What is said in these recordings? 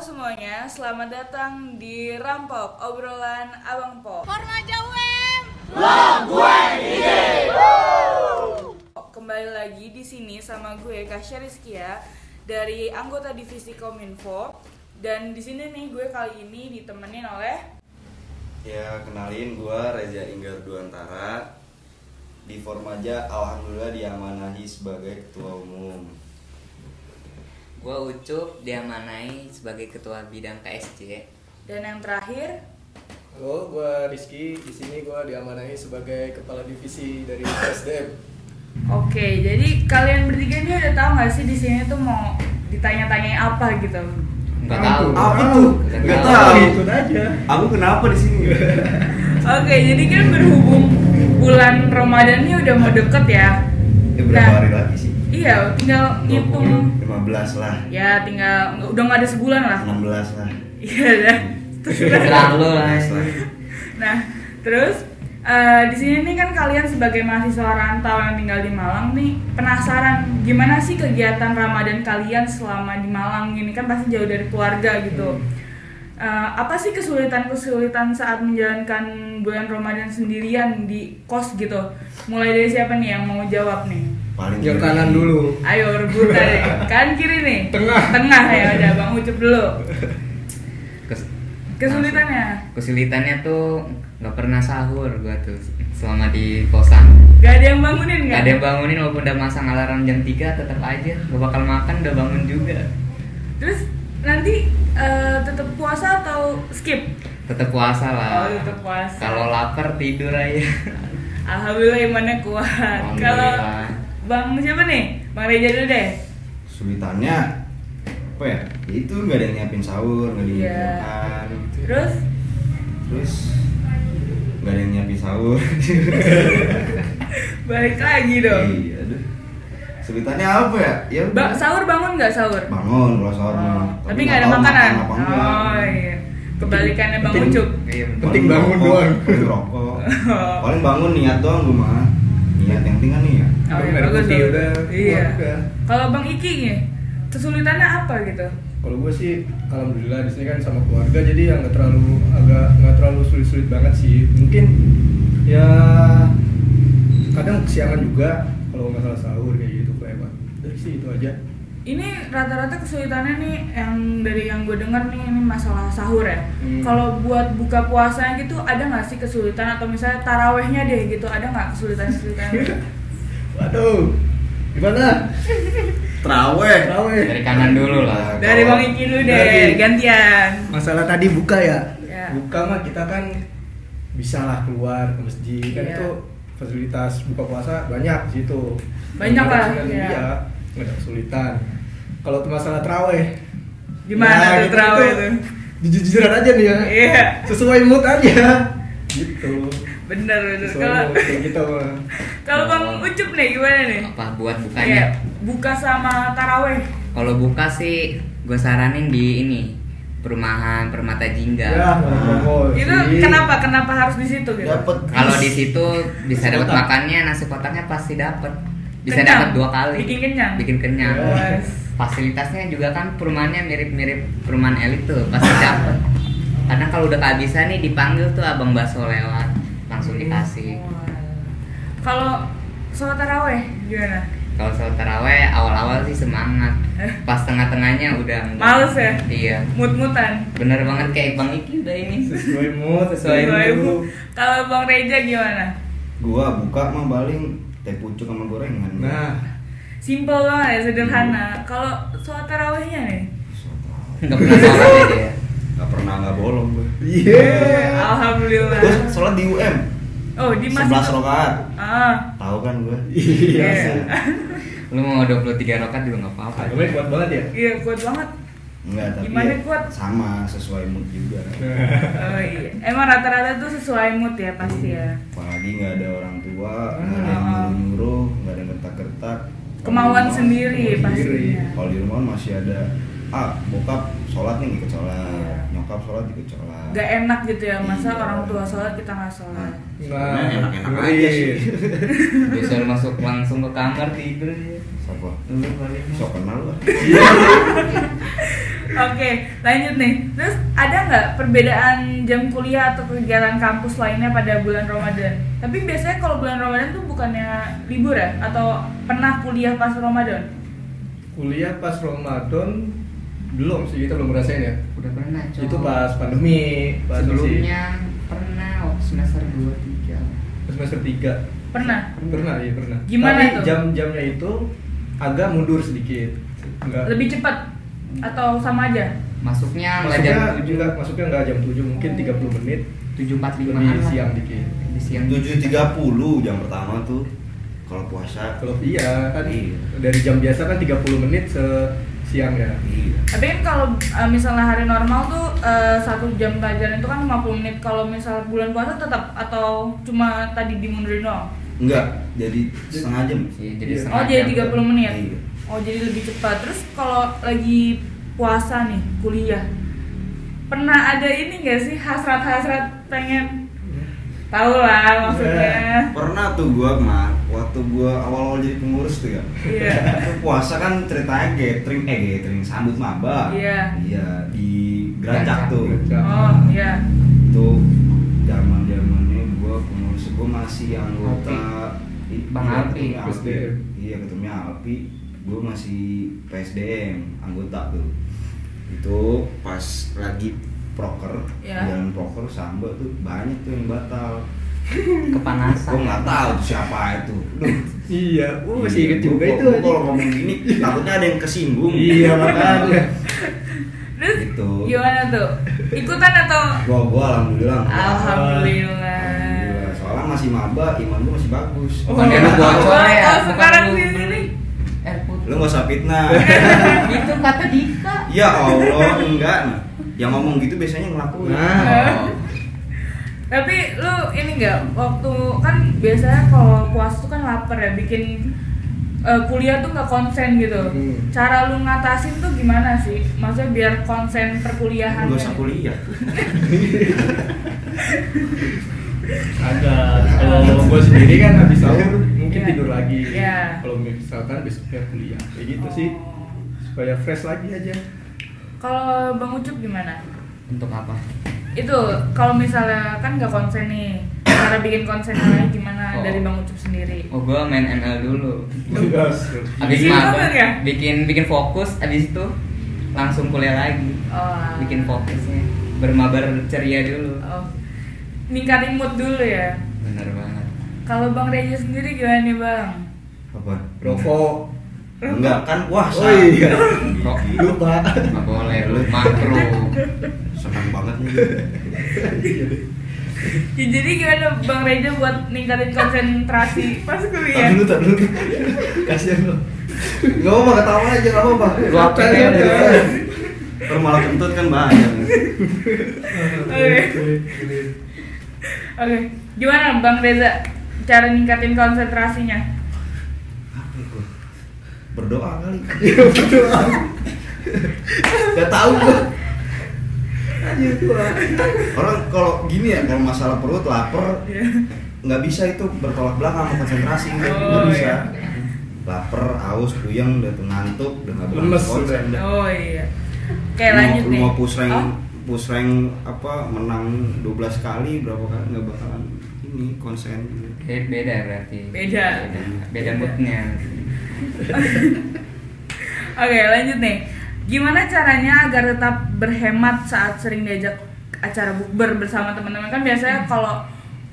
semuanya, selamat datang di Rampok, obrolan Abang Po. Formaja UM. Kembali lagi di sini sama gue Kasya Rizkia dari anggota divisi Kominfo. Dan di sini nih gue kali ini ditemenin oleh Ya kenalin gua Reza Inggar Duantara. Di Formaja Alhamdulillah diamanahi sebagai ketua umum Gua Ucup diamanai sebagai ketua bidang KSC. dan yang terakhir Halo, gua Rizky. Di sini gua diamanahi sebagai kepala divisi dari SDM. Oke, jadi kalian bertiga ini udah tahu nggak sih di sini tuh mau ditanya-tanyain apa gitu? Enggak tahu. Apa tuh? Nggak Nggak tahu. tahu. Ikut aja. Aku kenapa di sini? Oke, jadi kan berhubung bulan Ramadan ini udah mau deket ya. Ya berapa Nah, hari lagi sih? Iya, tinggal ngitung 15 lah. Ya tinggal udah nggak ada sebulan lah. 16 lah. Iya dah terus Serang lu lah. 16 lah. Nah terus eh, di sini nih kan kalian sebagai mahasiswa rantau yang tinggal di Malang nih penasaran gimana sih kegiatan Ramadan kalian selama di Malang ini? Kan pasti jauh dari keluarga gitu. Eh, apa sih kesulitan-kesulitan saat menjalankan bulan Ramadan sendirian di kos gitu? Mulai dari siapa nih yang mau jawab nih Paling Yang kiri. kanan dulu. Ayo rebutan deh. Kan kiri nih. Tengah. Tengah ya udah Bang Ucup dulu. Kes- Kesulitannya Kesulitannya tuh nggak pernah sahur gua tuh selama di kosan. gak ada yang bangunin Gak kan? ada yang bangunin walaupun udah masang alarm jam 3 tetap aja gak bakal makan udah bangun juga. Terus nanti eh, tetap puasa atau skip? Tetap puasa lah. Oh, tetap puasa. Kalau lapar tidur aja. Alhamdulillah imannya kuat. Kalau. Bang siapa nih? Bang Reja dulu deh. Kesulitannya Apa ya? Itu nggak ada yang nyiapin sahur, nggak ada yang nyiapin makan Terus Terus nggak ada yang nyiapin sahur balik lagi dong. Iya, aduh. Kesulitannya apa ya? Ya. Ba- sahur bangun nggak sahur? bangun kalau sahur Oh, tapi nggak ada makanan. makan. Oh iya. Kebalikannya Bang Penting. Ucup. Iya. Penting bangun rokok, doang. paling rokok. Paling bangun niat doang gue mah. Niat yang penting kan niat. Oh, iya, bagus, putih udah, Iya. Kalau Bang Iki nih, kesulitannya apa gitu? Kalau gue sih, alhamdulillah di sini kan sama keluarga, jadi yang nggak terlalu agak nggak terlalu sulit-sulit banget sih. Mungkin ya kadang kesiangan juga kalau nggak salah sahur kayak gitu kelewat. Dari sih itu aja. Ini rata-rata kesulitannya nih yang dari yang gue denger nih ini masalah sahur ya. Hmm. Kalau buat buka puasanya gitu ada nggak sih kesulitan atau misalnya tarawehnya deh gitu ada nggak kesulitan-kesulitan? Waduh, gimana? Traweh. Raweh. Dari kanan dulu lah. dari Bang Iki dulu deh Dari- gantian. Masalah tadi buka ya. Ya. Buka mah kita kan bisa lah keluar ke masjid kan Iya. itu fasilitas buka puasa banyak di situ. Banyak lah, kesulitan, iya. Iya, nggak ada kesulitan. Kalau tuh masalah teraweh, Gimana tuh gitu, tuh? Jujur-jujuran aja nih ya. Iya. Sesuai mood aja. Gitu. Bener bener. Kalau kayak gitu kalau Bang Ucup nih gimana nih? Apa buat Iya, bukanya? buka sama taraweh. Kalau buka sih gue saranin di ini perumahan Permata Jingga. Ya, ngomong Itu kenapa kenapa harus di situ gitu? Dapat. Kalau di situ bisa dapat makannya nasi kotaknya pasti dapat. Bisa dapat dua kali. Bikin kenyang? Bikin kenyang. Wes. Fasilitasnya juga kan perumahannya mirip-mirip perumahan elit tuh, pasti dapat. Kadang kalau udah kehabisan nih dipanggil tuh abang bakso lewat, langsung dikasih. Kalau sholat taraweh gimana? Kalau sholat taraweh awal-awal sih semangat, pas tengah-tengahnya udah enggak. Males ya? Iya. Mut-mutan. Bener banget kayak Bang Iki udah ini. sesuai mood, sesuai Sesuai mood. Kalau Bang Reja gimana? Gua buka mah paling teh pucuk sama gorengan. Nah, Simple banget ya, sederhana. Kalau sholat tarawehnya nih? Enggak pernah sholat ya dia. Gak pernah nggak bolong gue. iya. Alhamdulillah. Gue sholat di UM. Oh, di masjid. 11 rakaat. Ah. Tahu kan gue? Iya. Lu mau 23 rokat juga nggak apa-apa. Agamanya kuat banget ya. Iya, kuat banget. Enggak, tapi Gimana ya kuat? sama sesuai mood juga. Oh iya. Emang rata-rata tuh sesuai mood ya pasti ya. Apalagi nggak ada orang tua, nggak ada yang Ah. nyuruh-nyuruh, nggak ada yang gertak-gertak. Kemauan rumah- Sendiri. pastinya. Kalau di rumah masih ada ah bokap sholat nih ikut sholat, Iya. nyokap sholat ikut sholat. Gak enak gitu ya, masa Iya. orang tua sholat kita nggak sholat. Nah, enak-enak ngeri. aja sih. Bisa masuk langsung ke kamar tidur ya. Siapa? Lu paling. Sok kenal lah. Oke, lanjut nih. Terus ada nggak perbedaan jam kuliah atau kegiatan kampus lainnya pada bulan Ramadan? Tapi biasanya kalau bulan Ramadan tuh bukannya libur ya? Atau pernah kuliah pas Ramadan? Kuliah pas Ramadan belum sih kita belum ngerasain ya. Udah pernah, Cok. Itu pas pandemi, pas Sebelumnya pernah waktu semester 2 3. masih semester 3 Pernah. Pernah, iya pernah. Gimana Tapi tuh? jam-jamnya itu agak mundur sedikit. Enggak. Lebih cepat atau sama aja? Masuknya masuknya jam 7 enggak, masuknya enggak jam 7, mungkin 30 menit 7.45 lebih siang dikit. Lebih siang. 7.30 jam pertama tuh kalau puasa. Kalau iya kan Iya. dari jam biasa kan 30 menit se siang ya. Iya. Tapi kan kalau uh, misalnya hari normal tuh uh, satu jam pelajaran itu kan 50 menit. Kalau misal bulan puasa tetap atau cuma tadi dimundurin doang? Enggak, jadi setengah jam. Iya, jadi Iya. setengah Oh jadi jam. 30 menit. Iya. Oh jadi lebih cepat. Terus kalau lagi puasa nih kuliah, pernah ada ini gak sih hasrat-hasrat pengen tahu lah maksudnya? Pernah tuh gua mah waktu gua awal-awal jadi pengurus tuh ya. Iya. Itu puasa kan ceritanya gathering eh gathering sambut maba. Iya. Iya, di Geracak tuh. Oh iya. Itu zaman-zamannya gua pengurus gua masih anggota Bang iya, Alpi. Alpi. Iya, ketumnya Alpi. Gua masih PSDM anggota tuh. Itu pas lagi proker, Iya. jalan proker samba tuh banyak tuh yang batal. Kepanasan. Gue nggak tahu tuh siapa itu. Duh, Iya, gua masih inget Gua- juga gua- itu. gua. Kalau ngomong gini, takutnya ada yang kesinggung. Iya makanya. Terus Gitu. gimana tuh? Ikutan atau? Gua gua alhamdulillah. Alhamdulillah. Alhamdulillah. Soalnya masih maba, iman gua masih bagus. Oh, lu oh, ya, oh, bukan sekarang lu sih beli ini. air putih. Lu nggak usah fitnah. Itu kata Dika. ya Allah, enggak. Yang ngomong gitu biasanya ngelakuin. Nah. Tapi lu ini nggak waktu kan biasanya kalau puasa tuh kan lapar ya bikin eh, kuliah tuh nggak konsen gitu. Hmm. Cara lu ngatasin tuh gimana sih? Maksudnya biar konsen perkuliahan. Gak usah kuliah. Ada. Kalau gue sendiri kan habis sahur mungkin Iya. tidur lagi. Iya. Kalau misalkan besoknya kuliah, kayak gitu Oh. sih. Supaya fresh lagi aja. Kalau Bang Ucup gimana? Untuk apa? Itu kalau misalnya kan nggak konsen nih, cara bikin konsen lagi gimana Oh. dari Bang Ucup sendiri? Oh, gua main ML dulu. Habis maba, apa ya? bikin bikin fokus, habis itu langsung kuliah lagi. Oh, Bikin fokusnya. Bermabar ceria dulu. Oh, ningkatin mood dulu ya. Bener banget. Kalau Bang Reja sendiri gimana nih Bang? Apa? Rokok. Enggak kan puasa. Oh iya. Kok Lupa. nggak boleh lu makro. Senang banget nih. Ya, jadi gimana Bang Reja buat ningkatin konsentrasi pas kuliah? dulu, tar dulu. Kasihan lo. Gak apa-apa, ketawa aja, gak apa-apa. Lu apa Santai, yang santai. ada? Ntar malah kentut kan bahaya. Oke. Oke, gimana Bang Reza cara ningkatin konsentrasinya? Berdoa kali. Iya berdoa. Gak tau gua. Tua. Orang kalau gini ya, kalau masalah perut lapar Iya. nggak bisa itu bertolak belakang sama konsentrasi nggak Oh, nggak bisa. iya. Lapar, haus, puyeng, udah tuh ngantuk, udah nggak Lemes udah. Oh iya. Oke Lu lanjut mau- nih. lu mau push rank, Oh, push rank apa menang 12 kali berapa kali nggak bakalan ini konsen. Beda beda berarti. Beda. Beda, beda Beda. moodnya. Oke lanjut nih. Gimana caranya agar tetap berhemat saat sering diajak acara bukber bersama teman-teman kan biasanya kalau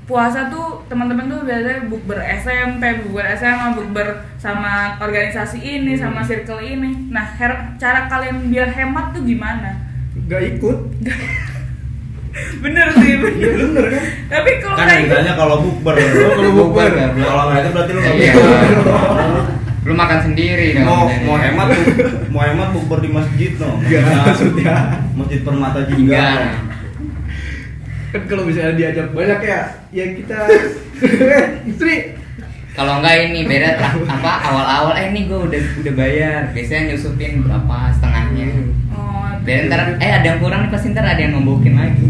puasa tuh teman-teman tuh biasanya bukber SMP, bukber SMA, bukber sama organisasi ini, sama circle ini. Nah, her- cara kalian biar hemat tuh gimana? Gak ikut. Bener sih, Iya bener. bener kan? Kan Tapi kalau gitu, nggak ikut, bedanya kalau bukber. kalau bukber. Kalau nggak itu berarti lu nggak Iya. Lu makan sendiri dong. Mau mau hemat tuh, mau hemat bukber di masjid no. Enggak maksudnya. Masjid Permata juga. Enggak. Kan kalau misalnya diajak banyak ya, ya kita istri Kalau enggak ini beda apa awal-awal eh ini gue udah udah bayar. Biasanya nyusupin berapa setengahnya. oh, Biar ntar eh ada yang kurang nih pasti ntar ada yang nombokin lagi.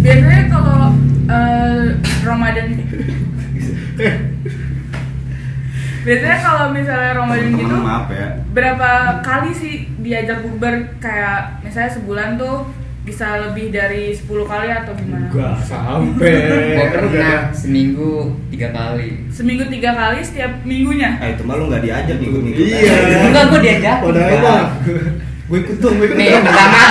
biasanya kalau eh, Ramadan Biasanya kalau misalnya Ramadan gitu maaf ya berapa kali sih diajak bukber kayak misalnya sebulan tuh bisa lebih dari 10 kali atau gimana? Enggak sampai. Gua pernah seminggu tiga kali. Seminggu tiga kali setiap minggunya. Ah itu mah lu nggak diajak ikut-ikut Iya. Enggak, gua diajak. Udah enak. Gue ikut dong, gue ikut. Nih pertama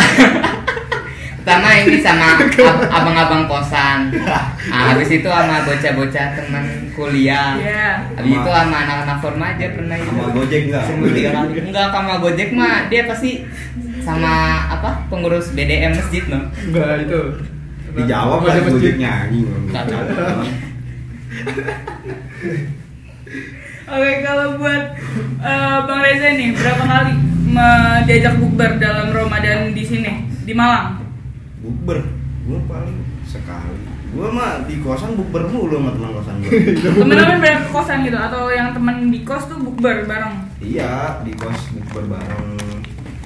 pertama ini sama ab- abang-abang kosan. Nah, habis itu sama bocah-bocah teman kuliah. Iya. Habis itu sama anak-anak formaja pernah itu. Sama Gojek nggak? Seminggu tiga kali. Enggak sama Gojek mah dia pasti sama apa pengurus BDM masjid loh. Enggak itu. Dijawab kan masjid. Gojek nyanyi Kagak. Oke, kalau buat eh, Bang Reza nih, berapa kali diajak bukber dalam Ramadan di sini di Malang? Bukber. Gue paling sekali. Gue mah di kosan bukber mulu sama teman kosan gue Temen-temen berapa ke kosan gitu? Atau yang temen di kos tuh bukber bareng? Iya di kos bukber bareng.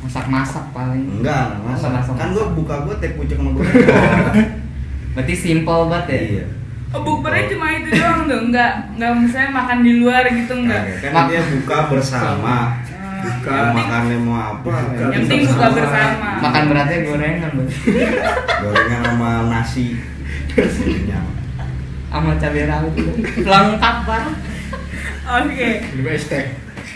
Masak-masak paling. Enggak, masa Masak-masak. Kan gue buka gue teh pucuk sama gue Berarti simple banget ya. Iya. Oh, bukbernya cuma itu doang tuh, enggak enggak misalnya makan di luar gitu enggak. Kan dia buka bersama Buka. Mau makannya mau apa yang penting buka bersama. Makan beratnya gorengan. Gorengan sama nasi. Sama cabai rawit. Lengkap banget. Oke. Ini es teh.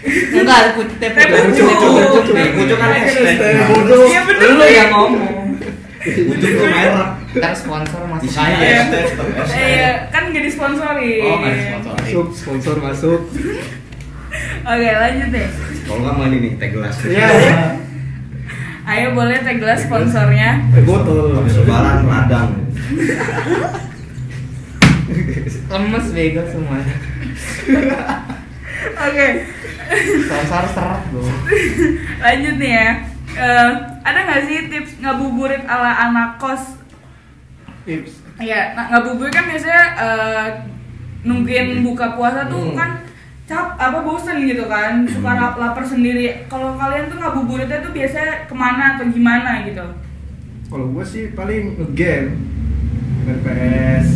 Enggak, putih teh Teh pucuk. pucuk. Teh pucuk kan es teh. Teh bodoh. Iya Lu yang ngomong. Pucuk tuh merek Ntar sponsor masuk Isinya aja. Iya. kan nggak disponsori. Oh, nggak disponsori. Masuk, sponsor masuk. Oke, lanjut deh. Kalau nggak mau ini nih teh gelas Iya. Ayo boleh teh gelas sponsornya. Teh botol. Habis lebaran radang Lemes bego semuanya. Oke, Sponsor seret loh. lanjut nih ya. Eh, ada nggak sih tips ngabuburit ala anak kos? Tips. Iya, nah, ngabuburit kan biasanya eh, nungguin buka puasa tuh Hmm. kan cap apa bosen gitu kan suka Hmm. lap- lapar sendiri kalau kalian tuh ngabuburitnya tuh biasanya ke mana atau gimana gitu Kalau gue sih paling ngegame. Main PS.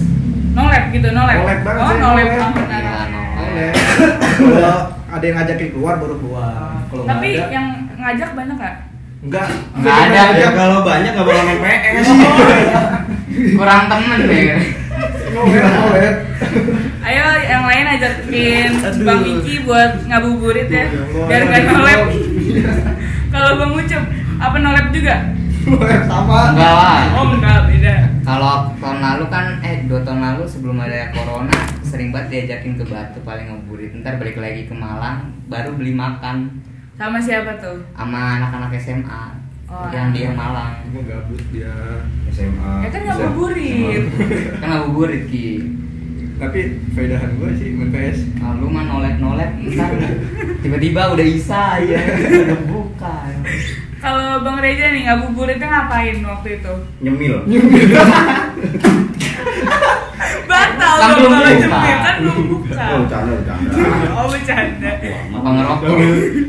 nolep gitu nolep Nolep banget oh nolep nolep. banget nolep. Kalau ada yang ngajakin keluar baru keluar. Kalau nggak tapi ada, yang ngajak banyak gak? enggak. Nggak ada. Ya kalau banyak nggak bakal main PS Kurang temen deh. Nolep, nolep. Ayo yang lain ajakin Aduh. Bang Iki buat ngabuburit ya biar gak ya nolep kalau Bang Ucup apa nolep juga? Sama. Enggak lah. Oh enggak beda Kalau tahun lalu kan eh dua tahun lalu sebelum ada corona sering banget diajakin ke Batu paling ngeburit. Ntar balik lagi ke Malang baru beli makan sama siapa tuh? sama anak-anak SMA Oh, yang di anak. Malang. Gue gabut dia. SMA Ya kan ngabuburit Kan ngabuburit ki. Tapi faedahan gue sih main PS. Lu mah nolep-nolep ntar tiba-tiba udah isa ya udah buka. Kalau Bang Reza nih ngabuburitnya ngapain waktu itu? nyemil Batal Kan belum kalau buka. kan belum buka. oh bercanda bercanda Oh bercanda. Apa ngerokok?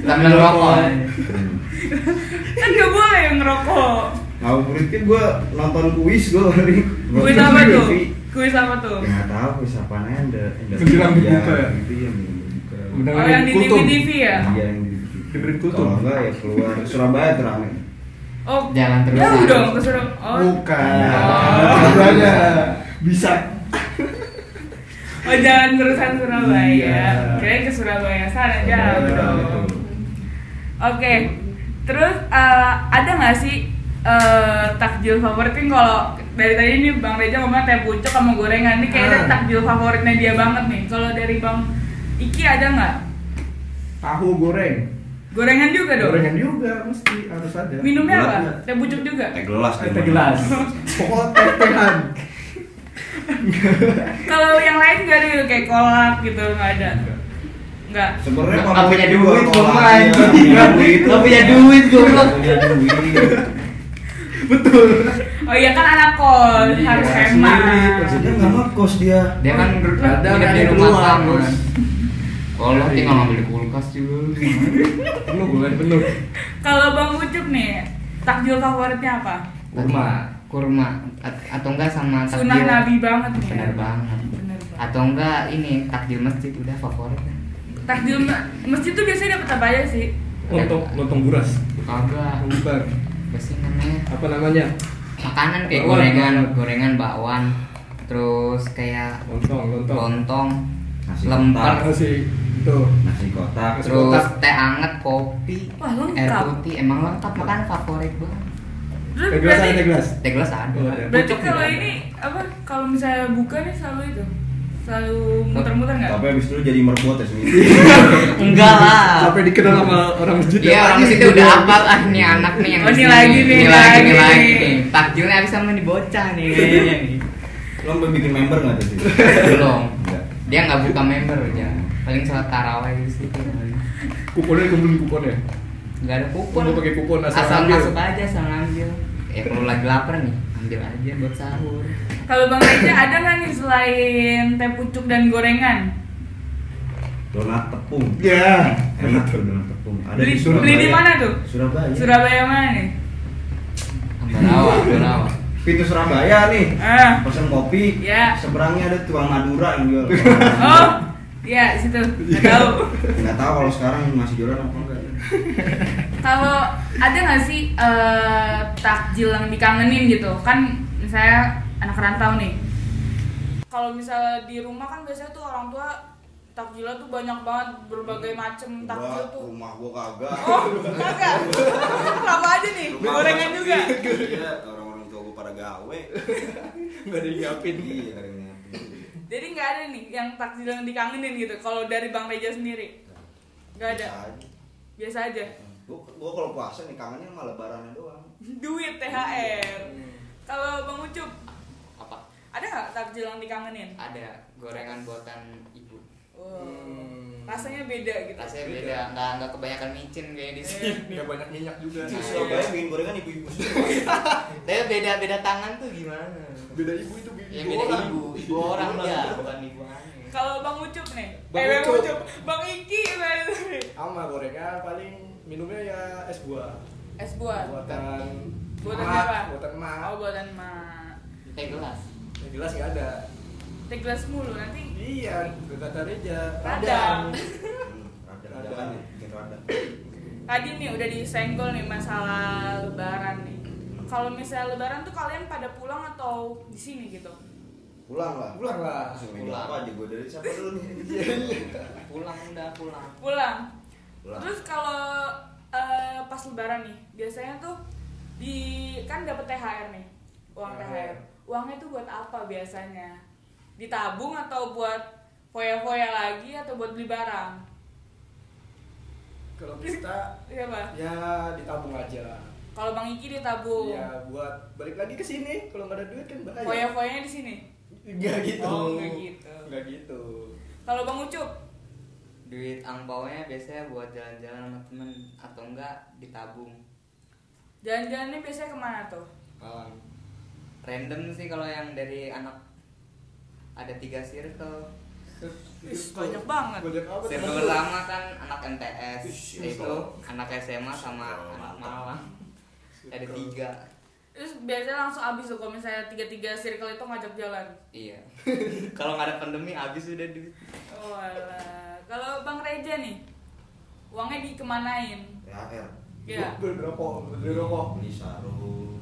Sambil ngerokok. Kan gak boleh ngerokok. ngabuburit kan gue nonton kuis gue hari Kuis apa tuh? Kuis apa tuh? nggak tahu kuis apa nih ada Menjelang berbuka ya? gitu ya menjelang Oh yang di Kultum. TV-TV ya? Iya yang di Dengerin kultum. kalau enggak ya keluar Surabaya tuh rame Oh Jalan terus Jauh aja. dong ke Surabaya. Oh. Bukan. Oh. Sebenarnya bisa. Oh jalan terusan Surabaya. Iya. Kirain ke Surabaya sana Surabaya jauh dong. Oke. Terus eh, ada nggak sih eh, takjil favorit kalau dari tadi nih Bang Reja ngomong teh pucuk sama gorengan nih kayaknya Ah. takjil favoritnya dia banget nih. Kalau dari Bang Iki ada nggak? Tahu goreng. Gorengan juga dong. Gorengan juga mesti harus ada. Minumnya Bulat apa? Teh pucuk juga. teh gelas Eh, teh gelas. Pokoknya teh tehan. Kalau yang lain nggak ada gitu, kayak kolak gitu nggak ada. Nggak. sebenarnya favorit punya duit, kalau gua mah, iya, anjing. punya duit Nggak punya duit, goblok. Nggak punya duit Betul. Oh iya kan anak kos Iya, harus hemat. maksudnya nggak ngekos dia Dia kan Ada hidup kan di rumah terus. Kalau lo tinggal ngambil di kulkas juga. Penuh bulan penuh. Kalau Bang Ucup nih, takjil favoritnya apa? Kurma. Kurma At- atau enggak sama Sunnah takjil. Nabi banget nih. Bener banget. Bener banget. Atau enggak ini takjil masjid udah favorit. takjil ma- masjid tuh biasanya dapat apa aja sih lontong lontong buras kagak bukan apa sih namanya apa namanya makanan kayak Bakwan, gorengan gorengan bakwan terus kayak lontong lontong. lontong Nasi lemper kotak. nasi itu. Nasi kotak Nasi terus kotak. teh anget kopi Wah, lengkap. air putih. Emang lengkap makanan favorit banget. Teh gelas ada berarti, teh gelas. Teh gelas ada. Berarti kalau ini apa kalau misalnya buka nih selalu itu? Selalu muter-muter nggak? Tapi abis itu jadi merbot ya sendiri enggak lah. Sampai dikenal sama orang masjid. Iya orang nih? udah hafal ah nih anak nih yang Oh, ini sini. lagi nih, ini lagi nih lagi. Takjilnya habis sama nih bocah nih. Kayaknya nih lo mau bikin member nggak tuh sih belum. Enggak. dia nggak buka member aja. Paling sholat taraweh di situ. Kuponnya kumpulin kuponnya nggak ada kupon. Nggak pakai kupon, asal asal ambil. masuk aja asal ngambil. Ya kalau lagi lapar nih ambil aja buat sahur. Kalau bang Reja ada nggak nih selain teh pucuk dan gorengan? Donat tepung. Ya enak tuh donat tepung. Ada beli di Surabaya. beli di mana tuh? Surabaya. Surabaya mana nih Ambarawa Ambarawa pintu Surabaya nih. Ah. Pesen kopi. Ya. seberangnya ada tukang Madura yang jual. Oh iya di situ. Nggak tahu. Nggak tahu kalau sekarang masih jualan apa enggak. Kalau ada nggak sih eh, takjil yang dikangenin gitu? Kan misalnya anak rantau nih. Kalau misalnya di rumah kan biasanya tuh orang tua takjilnya tuh banyak banget berbagai macem. Takjil tuh rumah gua kagak. Oh kagak? Apa aja nih? Rumah gorengan juga? iya orang-orang tua gua pada gawe. Nggak ada yang nyiapin. Iya ada yang nyiapin. jadi nggak ada nih yang takjil yang dikangenin gitu kalau dari bang Reja sendiri? Nggak ada? Biasa aja. biasa aja? Gua, gua kalau puasa nih kangennya malah lebarannya doang. Duit THR kalau bang Ucup? Apa? Ada nggak takjil yang dikangenin? Ada gorengan buatan Wow. Hmm. rasanya beda gitu rasanya Beda. beda nggak nggak kebanyakan micin kayak di sini nggak banyak minyak juga di Surabaya iya. bikin gorengan ibu-ibu tapi beda beda tangan tuh gimana beda ibu itu ibu ya beda orang. ibu ibu orang ya bukan ibu aneh Kalau Bang Ucup nih, Bang eh Bang Ucup. Ucup, Bang Iki nih? sama gorengan paling minumnya ya es buah Es buah. buatan Buatan apa? buatan emak Oh, buatan mak. teh gelas yang jelas nggak ada Teh gelas mulu nanti. iya kata Reja Radang. ada Radang. radang radang Tadi nih udah disenggol nih masalah lebaran nih. Kalau misalnya lebaran tuh kalian pada pulang atau di sini gitu? pulang lah pulang lah Pulang. apa aja gua dari siapa dulu nih pulang udah pulang Pulang. Pulang. Terus kalau eh, pas lebaran nih, biasanya tuh di kan dapat THR nih. Uang THR. THR. Uangnya tuh buat apa biasanya? Ditabung atau buat foya-foya lagi atau buat beli barang? kalau kita Iya, Pak. ya ditabung aja lah Kalau Bang Iki ditabung. ya buat balik lagi ke sini kalau nggak ada duit kan bahaya Foya-foyanya di sini. nggak gitu Oh, nggak gitu. nggak gitu Kalau Bang Ucup, duit angpaunya biasanya buat jalan-jalan sama temen atau enggak ditabung jalan-jalannya biasanya ke mana tuh? Malang random sih kalau yang dari anak ada tiga circle. Ih, banyak banget. banyak apa circle pertama kan anak MTS Ih, itu anak SMA sama anak Malang. Ada tiga. Terus biasanya langsung habis tuh kalau misalnya tiga-tiga circle itu ngajak jalan. iya. Kalau nggak ada pandemi habis udah duit. Oh alah. Kalau Bang Reja nih, uangnya dikemanain? THR Ya. beli rokok beli rokok beli sarung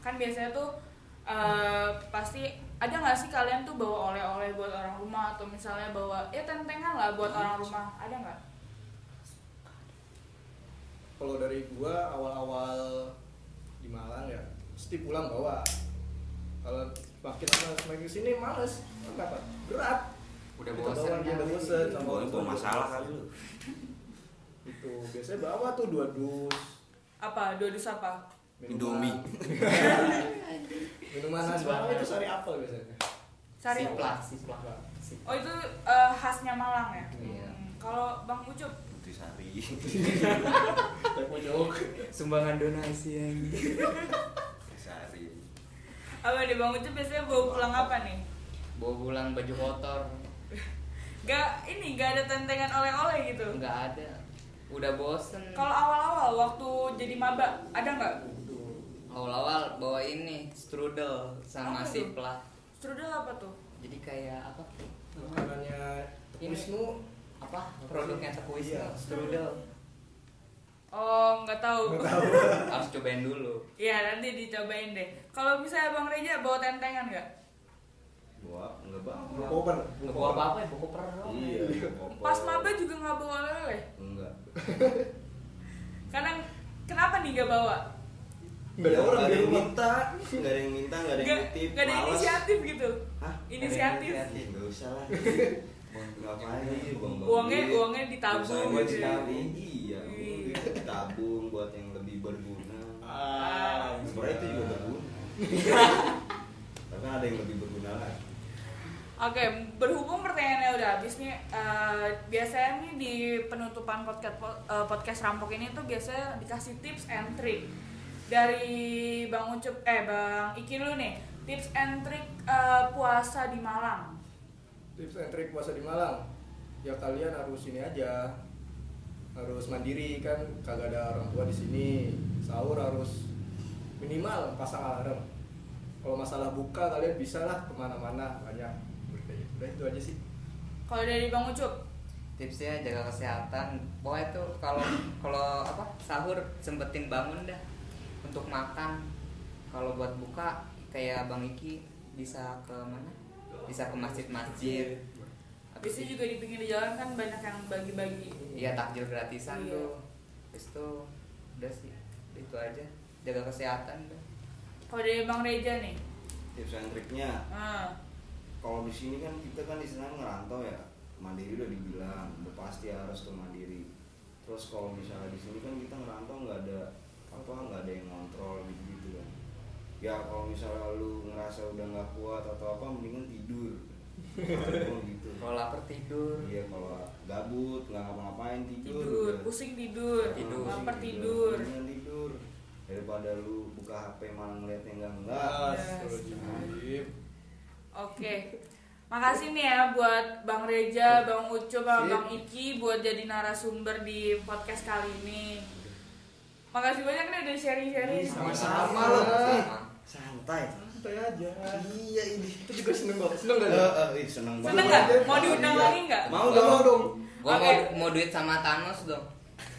Kan biasanya tuh eh, pasti ada nggak sih kalian tuh bawa oleh-oleh buat orang rumah? Atau misalnya bawa ya tentengan lah buat orang rumah. Ada nggak? kalau dari gua awal-awal di Malang ya mesti pulang bawa. Kalau makin lama semakin ke sini males. Kenapa? Berat. Udah Kita bosan bawa dia udah bosen sama bawa masalah kali lu. Itu biasanya bawa tuh dua dus. Apa? Dua dus apa? Indomie. minuman khas Malang itu sari apel biasanya Sari Siplak, siplak. Oh itu eh, khasnya Malang ya? Iya. Hmm. Kalau Bang Ucup, Putrisari. pojok Sumbangan donasi yang Putrisari. apa nih Bang Ucup biasanya bawa pulang apa nih? bawa pulang baju kotor Gak ini gak ada tentengan oleh-oleh gitu. nggak ada udah bosen Kalau awal-awal waktu jadi maba ada nggak? Awal-awal bawa ini strudel sama Apa siplah Strudel apa tuh? jadi kayak apa makanannya Ini. Wisnu apa produknya tekuis Iya. strudel Oh nggak tahu. nggak tahu harus cobain dulu Iya nanti dicobain deh. Kalau misalnya Bang Reja bawa tentengan nggak? Gua enggak bang. koper nggak bawa apa-apa ya bawa koper. Iya. koper. Pas maba juga nggak bawa oleh-oleh. Enggak. Karena kenapa nih nggak bawa? Nggak ada orang yang minta, nggak ada yang minta, nggak ada yang nitip. nggak ada males. inisiatif gitu. Hah? Inisiatif. Nggak usah lah. Ngapain aja buang Uangnya- uangnya ditabung buat gitu ya. Iya. Iya. Ditabung buat yang lebih berguna. ah Sebenarnya itu juga berguna. Tapi kan ada yang lebih berguna lagi. Oke, berhubung pertanyaannya udah habis nih, eh, biasanya nih di penutupan podcast eh, podcast rampok ini tuh biasanya dikasih tips and trick dari Bang Ucup, eh Bang Iki dulu nih, tips and trick eh, puasa di Malang. tips and trick puasa di Malang. Ya kalian harus ini aja. Harus mandiri kan? Kagak ada orang tua di sini. Sahur harus minimal pasang alarm. Kalau masalah buka kalian bisa lah ke mana-mana. Banyak. Udah itu aja sih. Kalau dari Bang Ucup, tipsnya jaga kesehatan. Pokoknya tuh kalau kalau apa sahur sempetin bangun dah untuk makan kalau buat buka kayak bang Iki bisa ke mana? Bisa ke masjid-masjid. Habis biasanya itu- juga di pinggir jalan kan banyak yang bagi-bagi. iya takjil gratisan Iya. tuh. Habis itu udah sih itu aja. Jaga kesehatan dah Kalau dari Bang Reja nih, Tips and triknya, ah, kalau di sini kan kita kan istilahnya ngerantau ya. Mandiri udah dibilang udah pasti harus tuh mandiri. Terus kalau misalnya di sini kan kita ngerantau nggak ada apa nggak ada yang ngontrol gitu gitu kan ya kalau misalnya lu ngerasa udah nggak kuat atau apa mendingan tidur Kalau gitu kalau lapar tidur iya kalau gabut nggak ngapa-ngapain tidur tidur, udah. pusing tidur, Tidur. lapar Pusing tidur. mendingan tidur daripada lu buka HP malah ngeliatnya enggak enggak Nah, Yes. Oke. Makasih nih ya buat Bang Reja, Bang Ucup. Bang Iki buat jadi narasumber di podcast kali ini. Makasih banyak nih udah sharing-sharing. Sama-sama lah Sama. santai santai aja iya ini itu juga seneng kok seneng gak Eh, lu? eh, ih, seneng banget Seneng nggak? Mau diundang Iya. lagi nggak? mau Mau dong dong gua Oke. mau mau duit sama Thanos dong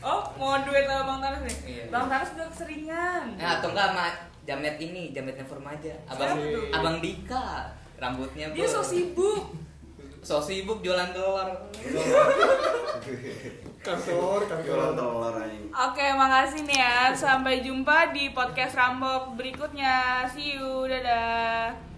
Oh, mau duet sama Bang Taras nih? Iya. Bang Taras udah keseringan. Eh, atau enggak sama jamet ini jametnya Formaja abang abang Dika rambutnya Dia so sibuk. So sibuk jualan telur kantor jualan telur Oke, makasih nih ya. Sampai jumpa di podcast Rambok berikutnya. See you. Dadah.